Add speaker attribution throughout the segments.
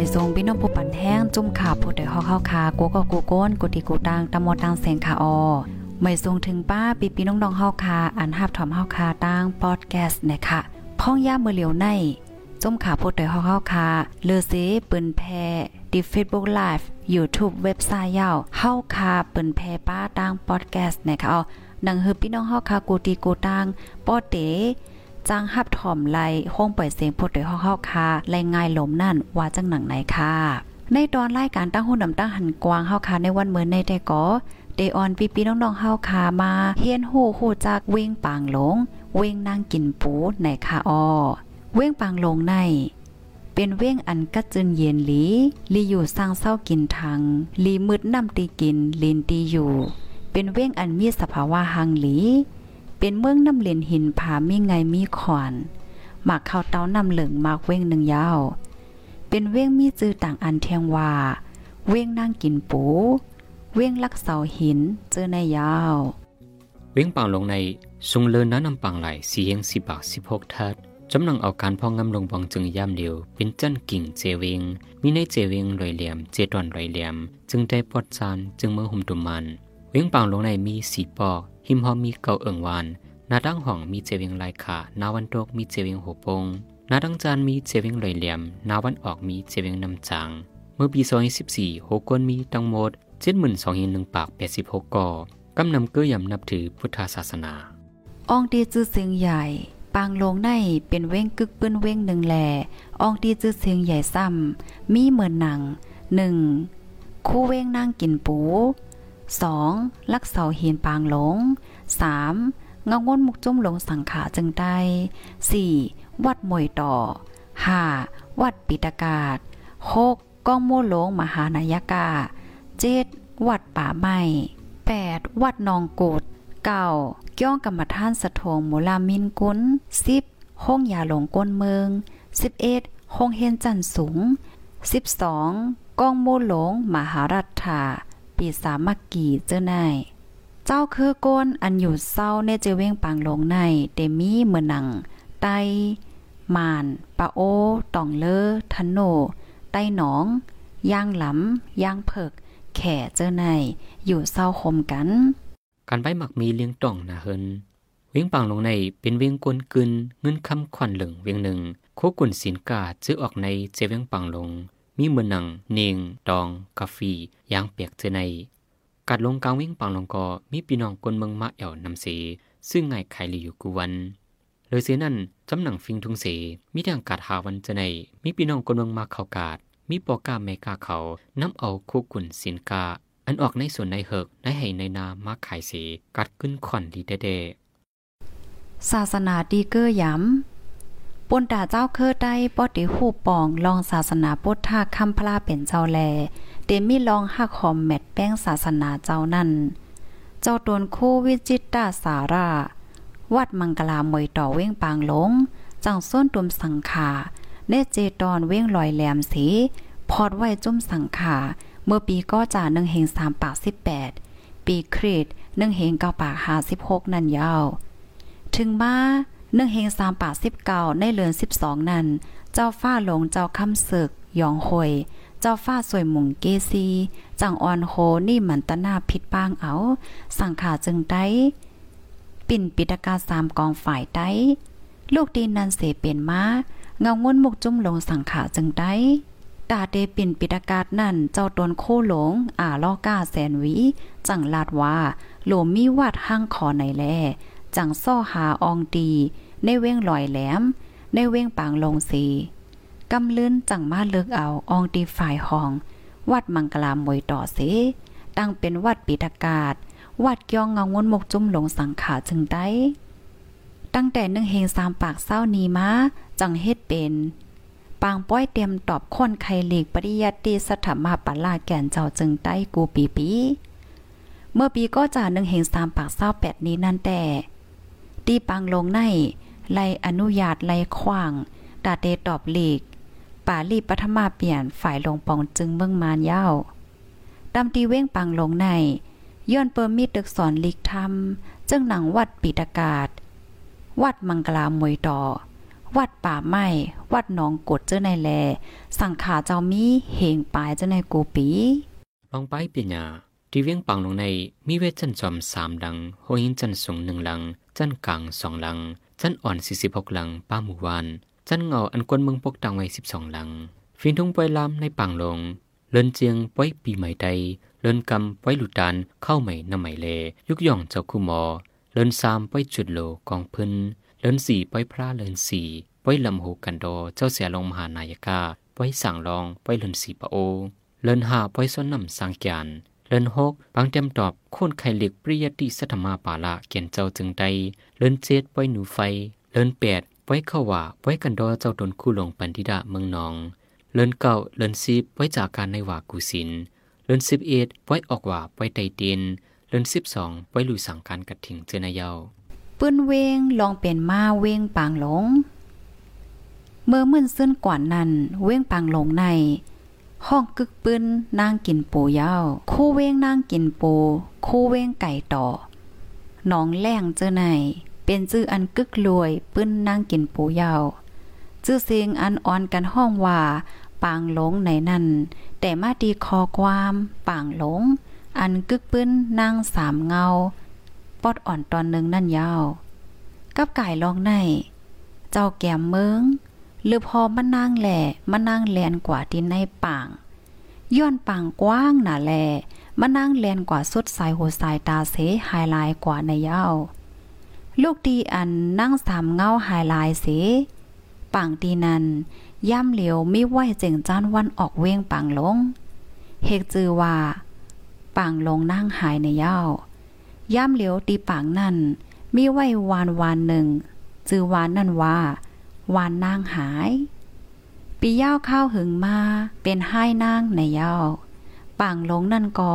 Speaker 1: ไปทรงพี่น้องผู้ปันแห้งจุ่มขาผู้ใดฮอกเข้าคากูก็กูโก้นกูติกูตังตะมอตังแสงขาออไม่ทรงถึงป้าปีปีน้องๆเฮาคาอันหับถอมเฮาคาตั้งพอดแคสต์นะคะพ้องย่ามือเหลียวในจุ่มขาผู้ใดฮอเข้าคาเลอเซปืนแพดิ Facebook Live YouTube เว็บไซต์ยาวเฮาคาปืนแพป้าตั้งพอดแคสต์นะคะเอานังฮือพี่น้องเฮาคากูตีกูตังปอเต จ้างฮับถ่อมไลห้องปล่อยเสียงพดโดยเฮาค่ะไลง่ายลมนั่นว่าจังหนังไหนค่ะ ในตอนรายการตั้งหุ่นนำตั้งหันกวางเฮาค่ะในวันเหมือนในแต่ก็เดออนปีปีน้องๆเฮาค่ะมาเฮียนหูหูจักเว้งปางหลง เว้งนางกินปูในค่ะอ้อเว้งปางหลงในเป็นเว้งอันกัดจึนเย็นหลีลีอยู่สร้างเศร้ากินทางลีมืดน้ำตีกินลินตีอยู่ เป็นเว้งอันมีสภาวะหังหลี เป็นเมืองน้ำเลนหินผามีไงมีขวานหมากเข้าเต้าน้ำเหลืองมากเว้งหนึ่งยาวเป็นเว้งมีจื้อต่างอันเทียงว่า เว้งนั่งกินปู เว้งลักเสาหินเจอในยาว
Speaker 2: เว้งปังลงในสุงเลินน้ำนำปังไหลสีเฮงสิบากสิบหกทัดจำนังเอาการพองงำลงบองจึงย่ำเดียว เป็นจันกิ่งเจเวง มีในเจเวงรอยเหลี่ยม เจตอนรอยเหลี่ยม จึงได้ปอดจานจึงเมื่อหุ่มตุมัน เว้งปังลงในมีสีปอก หิมหอมมีเก่าเอิงวานนาดังห้องมีเจวิงลายขานาวันโตกมีเจวิงหัวปงนาดังจานมีเจวิงลอยเหลี่ยมนาวันออกมีเจวิงนำจางเมื่อปี2014หกคนมีตั้งหมดเจ็ดหมื่นสองหนึ่งปากแปดสิบหกก่อกำนำเกื้อยำนับถือพุทธศาสนา
Speaker 1: อองตีจื้อเสียงใหญ่ ปางลงในเป็นเว้งกึกปื้นเว้งหนึ่งแหล่อองตีจื้อเสียงใหญ่ซ้ำมีเหมือนหนังหนึ่งคู่เว้งนั่งกินปู 2. ลักเสาเหียนปางหลง 3. เงาง้นมุกจุ้มหลงสังขาจึงได้ 4. วัดมวยต่อ 5. วัดปิตากาศ 6. ก้องโมหลงมหานายกา 7. วัดป่าไม้ 8. วัดนองกด 9. ก้องกรรมท่านสะทงโมลามินกุน 10. ห้องยาหลงก้นเมือง 11. ห้องเฮนจันสูง 12. ก้องโมหลงมหารัฐา ปีสามักกี่เจ้านายเจ้าคือก้นอันอยู่เศร้าเนเจเว้งปังลงในเตมีเมือหนัง ไตมานปะโอตองเลอทันโน ไตหนอง ย่างหลำย่างเผิก แข่เจ้านายอยู่เศร้าคมกัน
Speaker 2: การไปหมักมีเลี้ยงต่องนะเฮินเว้งปังลงในเป็นเว้งกวนกึนเงินคำขวัญเหลืองเวียงหนึ่งโคกุนสินกาจื้อออกในเจเว้งปังลง มีเมือนัง เนง ดอง กาฟียางเปียกเจใน กัดลงกลางวิ่งปังลงกอ มีพี่น้องคนเมืองมาเอวนำเส ซึ่งไงไขลีอยู่กูวันเลยเสียนั่นจำหนังฟิงทุงเส มีทางกาดหาวันเจใน มีพี่น้องคนเมืองมาเขากาด มีปอกาเมกาเขานำเอาคู่กุนสินกา อันออกในส่วนในเหิกในให้ในนามาขายเส กัดขึ้นขวัญดีเด้
Speaker 1: ศาสนาดีเกอร์ย้ำ ปนตาเจ้าเคอได้ป้อติหูปองลองศาสนาพุทธาคำพลาเป็นเจ้าแล เตมีลองหักหอมแมดแป้งศาสนาเจ้านั่น เจ้าตนคู่วิจิตตาสารา วัดมังกลามวยต่อเว้งปางหลง จังส้นตุมสังขาเนเจตอนเว้งลอยแหลมสี พอดไว้จุ่มสังขาเมื่อปีก็จ่าหนึ่งเฮงสามปากสิบแปดปีครีดหนึ่งเฮงเก้าปากห้าสิบหกนั่นยาว ถึงมา เนื่องเฮงสามป่าสิบเก่าในเลือนสิบสองนั้น เจ้าฟ้าหลงเจ้าคำศึกยองหอยเจ้าฟ้าสวยหมุงเกซีจังออนโฮนี่มันตนาผิดปางเอา สังขาจึงได้ปิ่นปิตกาสามกองฝ่ายได้ลูกดีนันเสเป็นมาเงางุนมุกจุ้มลงสังขาจึงได้ตาเตปิ่นปิตากาศนั่นเจ้าตนโคหลง อ่าล่อก้าแสนวีจังลาดว่าโหลมีวัดห้างคอไหนแล จังซ่อหาอองตีในเว้งลอยแหลม ในเว้งปางลงสีกำลื่นจังมาเลิกเอาอองตีฝ่ายห้อง วัดมังกลามวยต่อเสตั้งเป็นวัดปิตากาศ วัดยองเงางนมกจุ่มหลงสังขาจึงได้ตั้งแต่หนึ่งเฮงสามปากเศร้านีมาจังเฮ็ดเป็นปางป้อยเตรียมตอบคนไขหลีกปริยัติสถามาปัลลาแก่นเจ้าจึงใต้กูปีปี เมื่อปีก็จ่าหนึ่งเฮงสามปากเศร้าแปดนี้นั่นแต่ ตีปังลงในไลอนุญาตไลขว้างดาเตตอบหลีกป่าลีปัทมาเปลี่ยนฝ่ายลงปองจึงเมืองมานยาวดำตีเว้งปังลงในย้อนเปิมมีตึกสอนลีกธรรมจึงหนังวัดปีตากาศ วัดมังกลามวยต่อ วัดป่าไม้วัดหนองกดเจ้าในแล สังขาเจ้ามีเหงปลายเจ้าในกูปี
Speaker 2: ลองไปเปียญาที่เวียงปังลงในมีเวทจันจอมสามลังโหหินจันสูงหนึ่งหลัง จันกลางสองหลัง จันอ่อนสี่สิบหกหลัง ป้าหมู่วาน จันเงาอันกวนเมืองปกตังไว้สิบสองหลัง ฟินทุ่งปอยลามในปังลง เลินเจียงป้อยปีใหม่ใด เลินกำป้อยหลุดดานเข้าใหม่นำใหม่เล ยุกย่องเจ้าคู่หมอ เลินสามป้อยจุดโลกองพื้นเลินสี่ป้อยพระเลินสี่ป้อยลำหูกันโด เจ้าเสียลงมหานายกาป้อยสั่งรองป้อยเลินสี่ปะโอ เลินหาป้อยซ้นนำสังกียน เลินหกบางเต็มตอบโค่นไข่เหล็กปริยติสัทมาปาละเกียนเจ้าจึงใดเลินเจ็ดป้อยหนูไฟ เลินแปดป้อยเข้าว่าป้อยกันดอเจ้าตนคู่ลงปันธิดาเมืองนอง เลินเก้าเลินสิบป้อยจากการในว่ากุสิน เลินสิบเอ็ดป้อยออกว่าป้อยไตเตียนเลินสิบสองป้อยลุยสั่งการกัดถิงเจนายา
Speaker 1: ปื้นเวงลองเป็นมาเวงปางหลง เมื่อมื่นซึ้นกว่านั้นเวงปางหลงใน ห้องกึกปืนนางกินปูยาว คู่เว้งนางกินปู คู่เว้งไก่ต่อน้องแรงเจอไหนเป็นจื้ออันกึกรวยปื้นนางกินปูยาวจื้อเสียงอันอ่อนกันห้องว่าปางหลงในนั้นแต่มาดีคอความปางหลง อันกึกปื้นนางสามเงา ปอดอ่อนตอนหนึ่งนั่นยาว กับไก่ลองใน เจ้าแก้มเมือง หรือพอมานั่งแหล่มานั่งแลนกว่าที่ในป่าง ย้อนป่างกว้างหนาแลมานั่งแลนกว่าสุดสายหัวสายตาเสไฮไลท์กว่าในเย้าลูกดีอันนั่งสามเงาไฮไลท์เสป่างตีนั้นย่ำเหลียวไม่ไหวเจิงจ้านวันออกเว้งป่างลงเฮกจือว่าป่างลงนั่งหายในเย้าย่ำเหลียวตีป่ากนั่นมีไว้วานวานหนึ่งจือวานนั่นว่า วานนางหาย ปีเย่าข้าวหึงมา เป็นให้นางในเย่าป่างหลงนั่นก็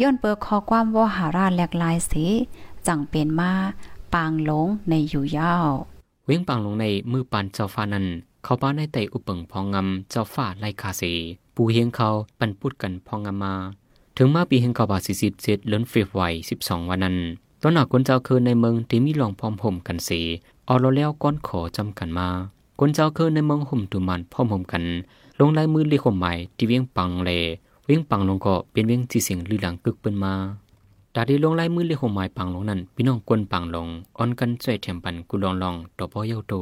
Speaker 1: ย่นเปิดคอความว่าหาราแหลกลายสีจังเป็นมาปางหลงในอยู่เย้า
Speaker 2: เว้งปางหลงในมือปานเจ้าฟ้านั้น เขาป้าในไตอุปงพองงำเจ้าฟ้าไลคาเสปูเฮียงเขาปันพูดกันพองงำมา ถึงมาปีแห่งกบาสิสิบเจ็ดเลินเฟบไวสิบสองวันนั้นตอนหนักคนเจ้าคือในเมืองที่มีหลองพร้อมห่มกันสี ออโรแล้วก้อนขอจำกันมาคนเจ้าเคือในเมืองห่มตุมันพร้อมหมกัน ลงลายมือเรียกหมใหม่ที่เวียงปังเลเวียงปังลงก็เป็นเวียงที่เสียงลือหลังกึกเปิ้นมาดาดีลงลายมือเรียกหมใหม่ปังลงนั้นพี่น้องกวนปังลงอ่อนกันช่วยเทียมปันกุลองลองต่อพ่อเย้าโต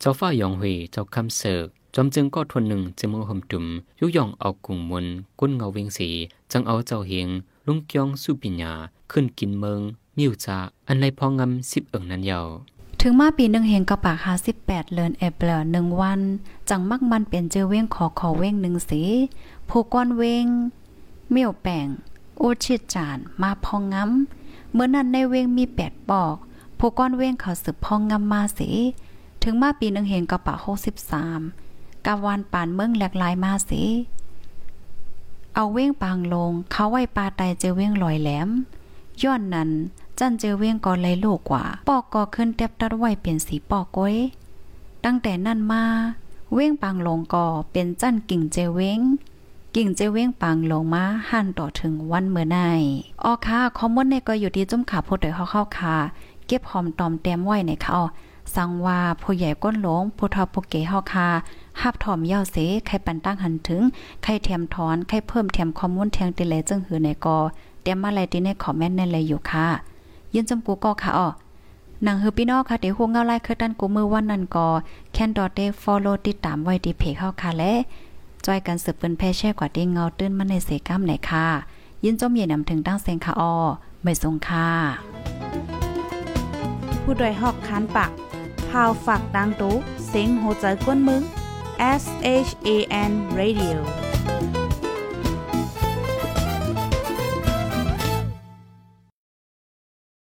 Speaker 2: เจ้าฟ้ายองเฮเจ้าคำเสิกจอมจึงก็ทนหนึ่งจะมือห่มตุมยุยองเอากุ้งมนกุ้นเงาเวียงสีจังเอาเจ้าเฮียงลุงเกียงสุปิญญาขึ้นกินเมืองมิวจาอันไรพองำสิบเอิงนั้นยาว
Speaker 1: ถึงมาปีหนึ่งเฮงกระปากหาสิบแปดเลินเอเปลหนึ่งวัน จังมักมันเป็นเจอเว้งขอขอเว้งหนึ่งสีผู้ก้อนเว้งเมี่ยวแป่งโอชิดจานมาพองงำเมื่อนั้นในเว้งมีแปดปอกผู้ก้อนเว้งเขาสืบพองงำมาสีถึงมาปีหนึ่งเฮงกระปากหกสิบสามกาวันป่านเมืองแหลกลายมาสีเอาเว้งปางลง เขาไว้ปาไตเจอเว้งลอยแหลม ย้อนนั้น จันเจอเว้งก็เลโลกกว่า ปอกก็ขึ้นเต็บตัดไว้เป็นสีปอกก้อยตั้งแต่นั้นมา เว้งปางลงก็เป็นจันกิ่งเจเว้ง กิ่งเจเว้งปางลงมาหันต่อถึงวันเมื่อในออค่ะคอมมอนในก็อยู่ที่จุ้มขาพดโดยเข้าๆค่ะเก็บหอมตอมแต้มไว้ในเขาสังว่าผู้ใหญ่ก้นหลงผู้ทอผู้เก๋เฮาคาหับถอมเย่าเสใครปันตั้งหันถึง ใครเทียมถอน ใครเพิ่มเทียมข้อมูลเทียงติเลจึงหือในกอ เตียมมาอะไรที่ในคอมเมนต์ในเลยอยู่ค่ะ ยินจำกูก็ค่ะอ้อนังฮือพี่น้องค่ะเดี๋ยวฮู้เงาไล่คือตันกูมือวันนั้นก็แคนดอทได้ฟอลโล่ติดตามไว้ที่เพจเฮาค่ะและจอยกันสืบเปิ้นแพ่แช่กว่าที่เงาตื้นมาในเสกัมไหนค่ะ ยินจมเย็นนำถึงตั้งเซงค่ะอ้อไม่ทรงค่ะ
Speaker 3: ผู้ดยหอกคันปากพาวฝากดังตู้เสียงโหใจกวนมึง S H A N Radio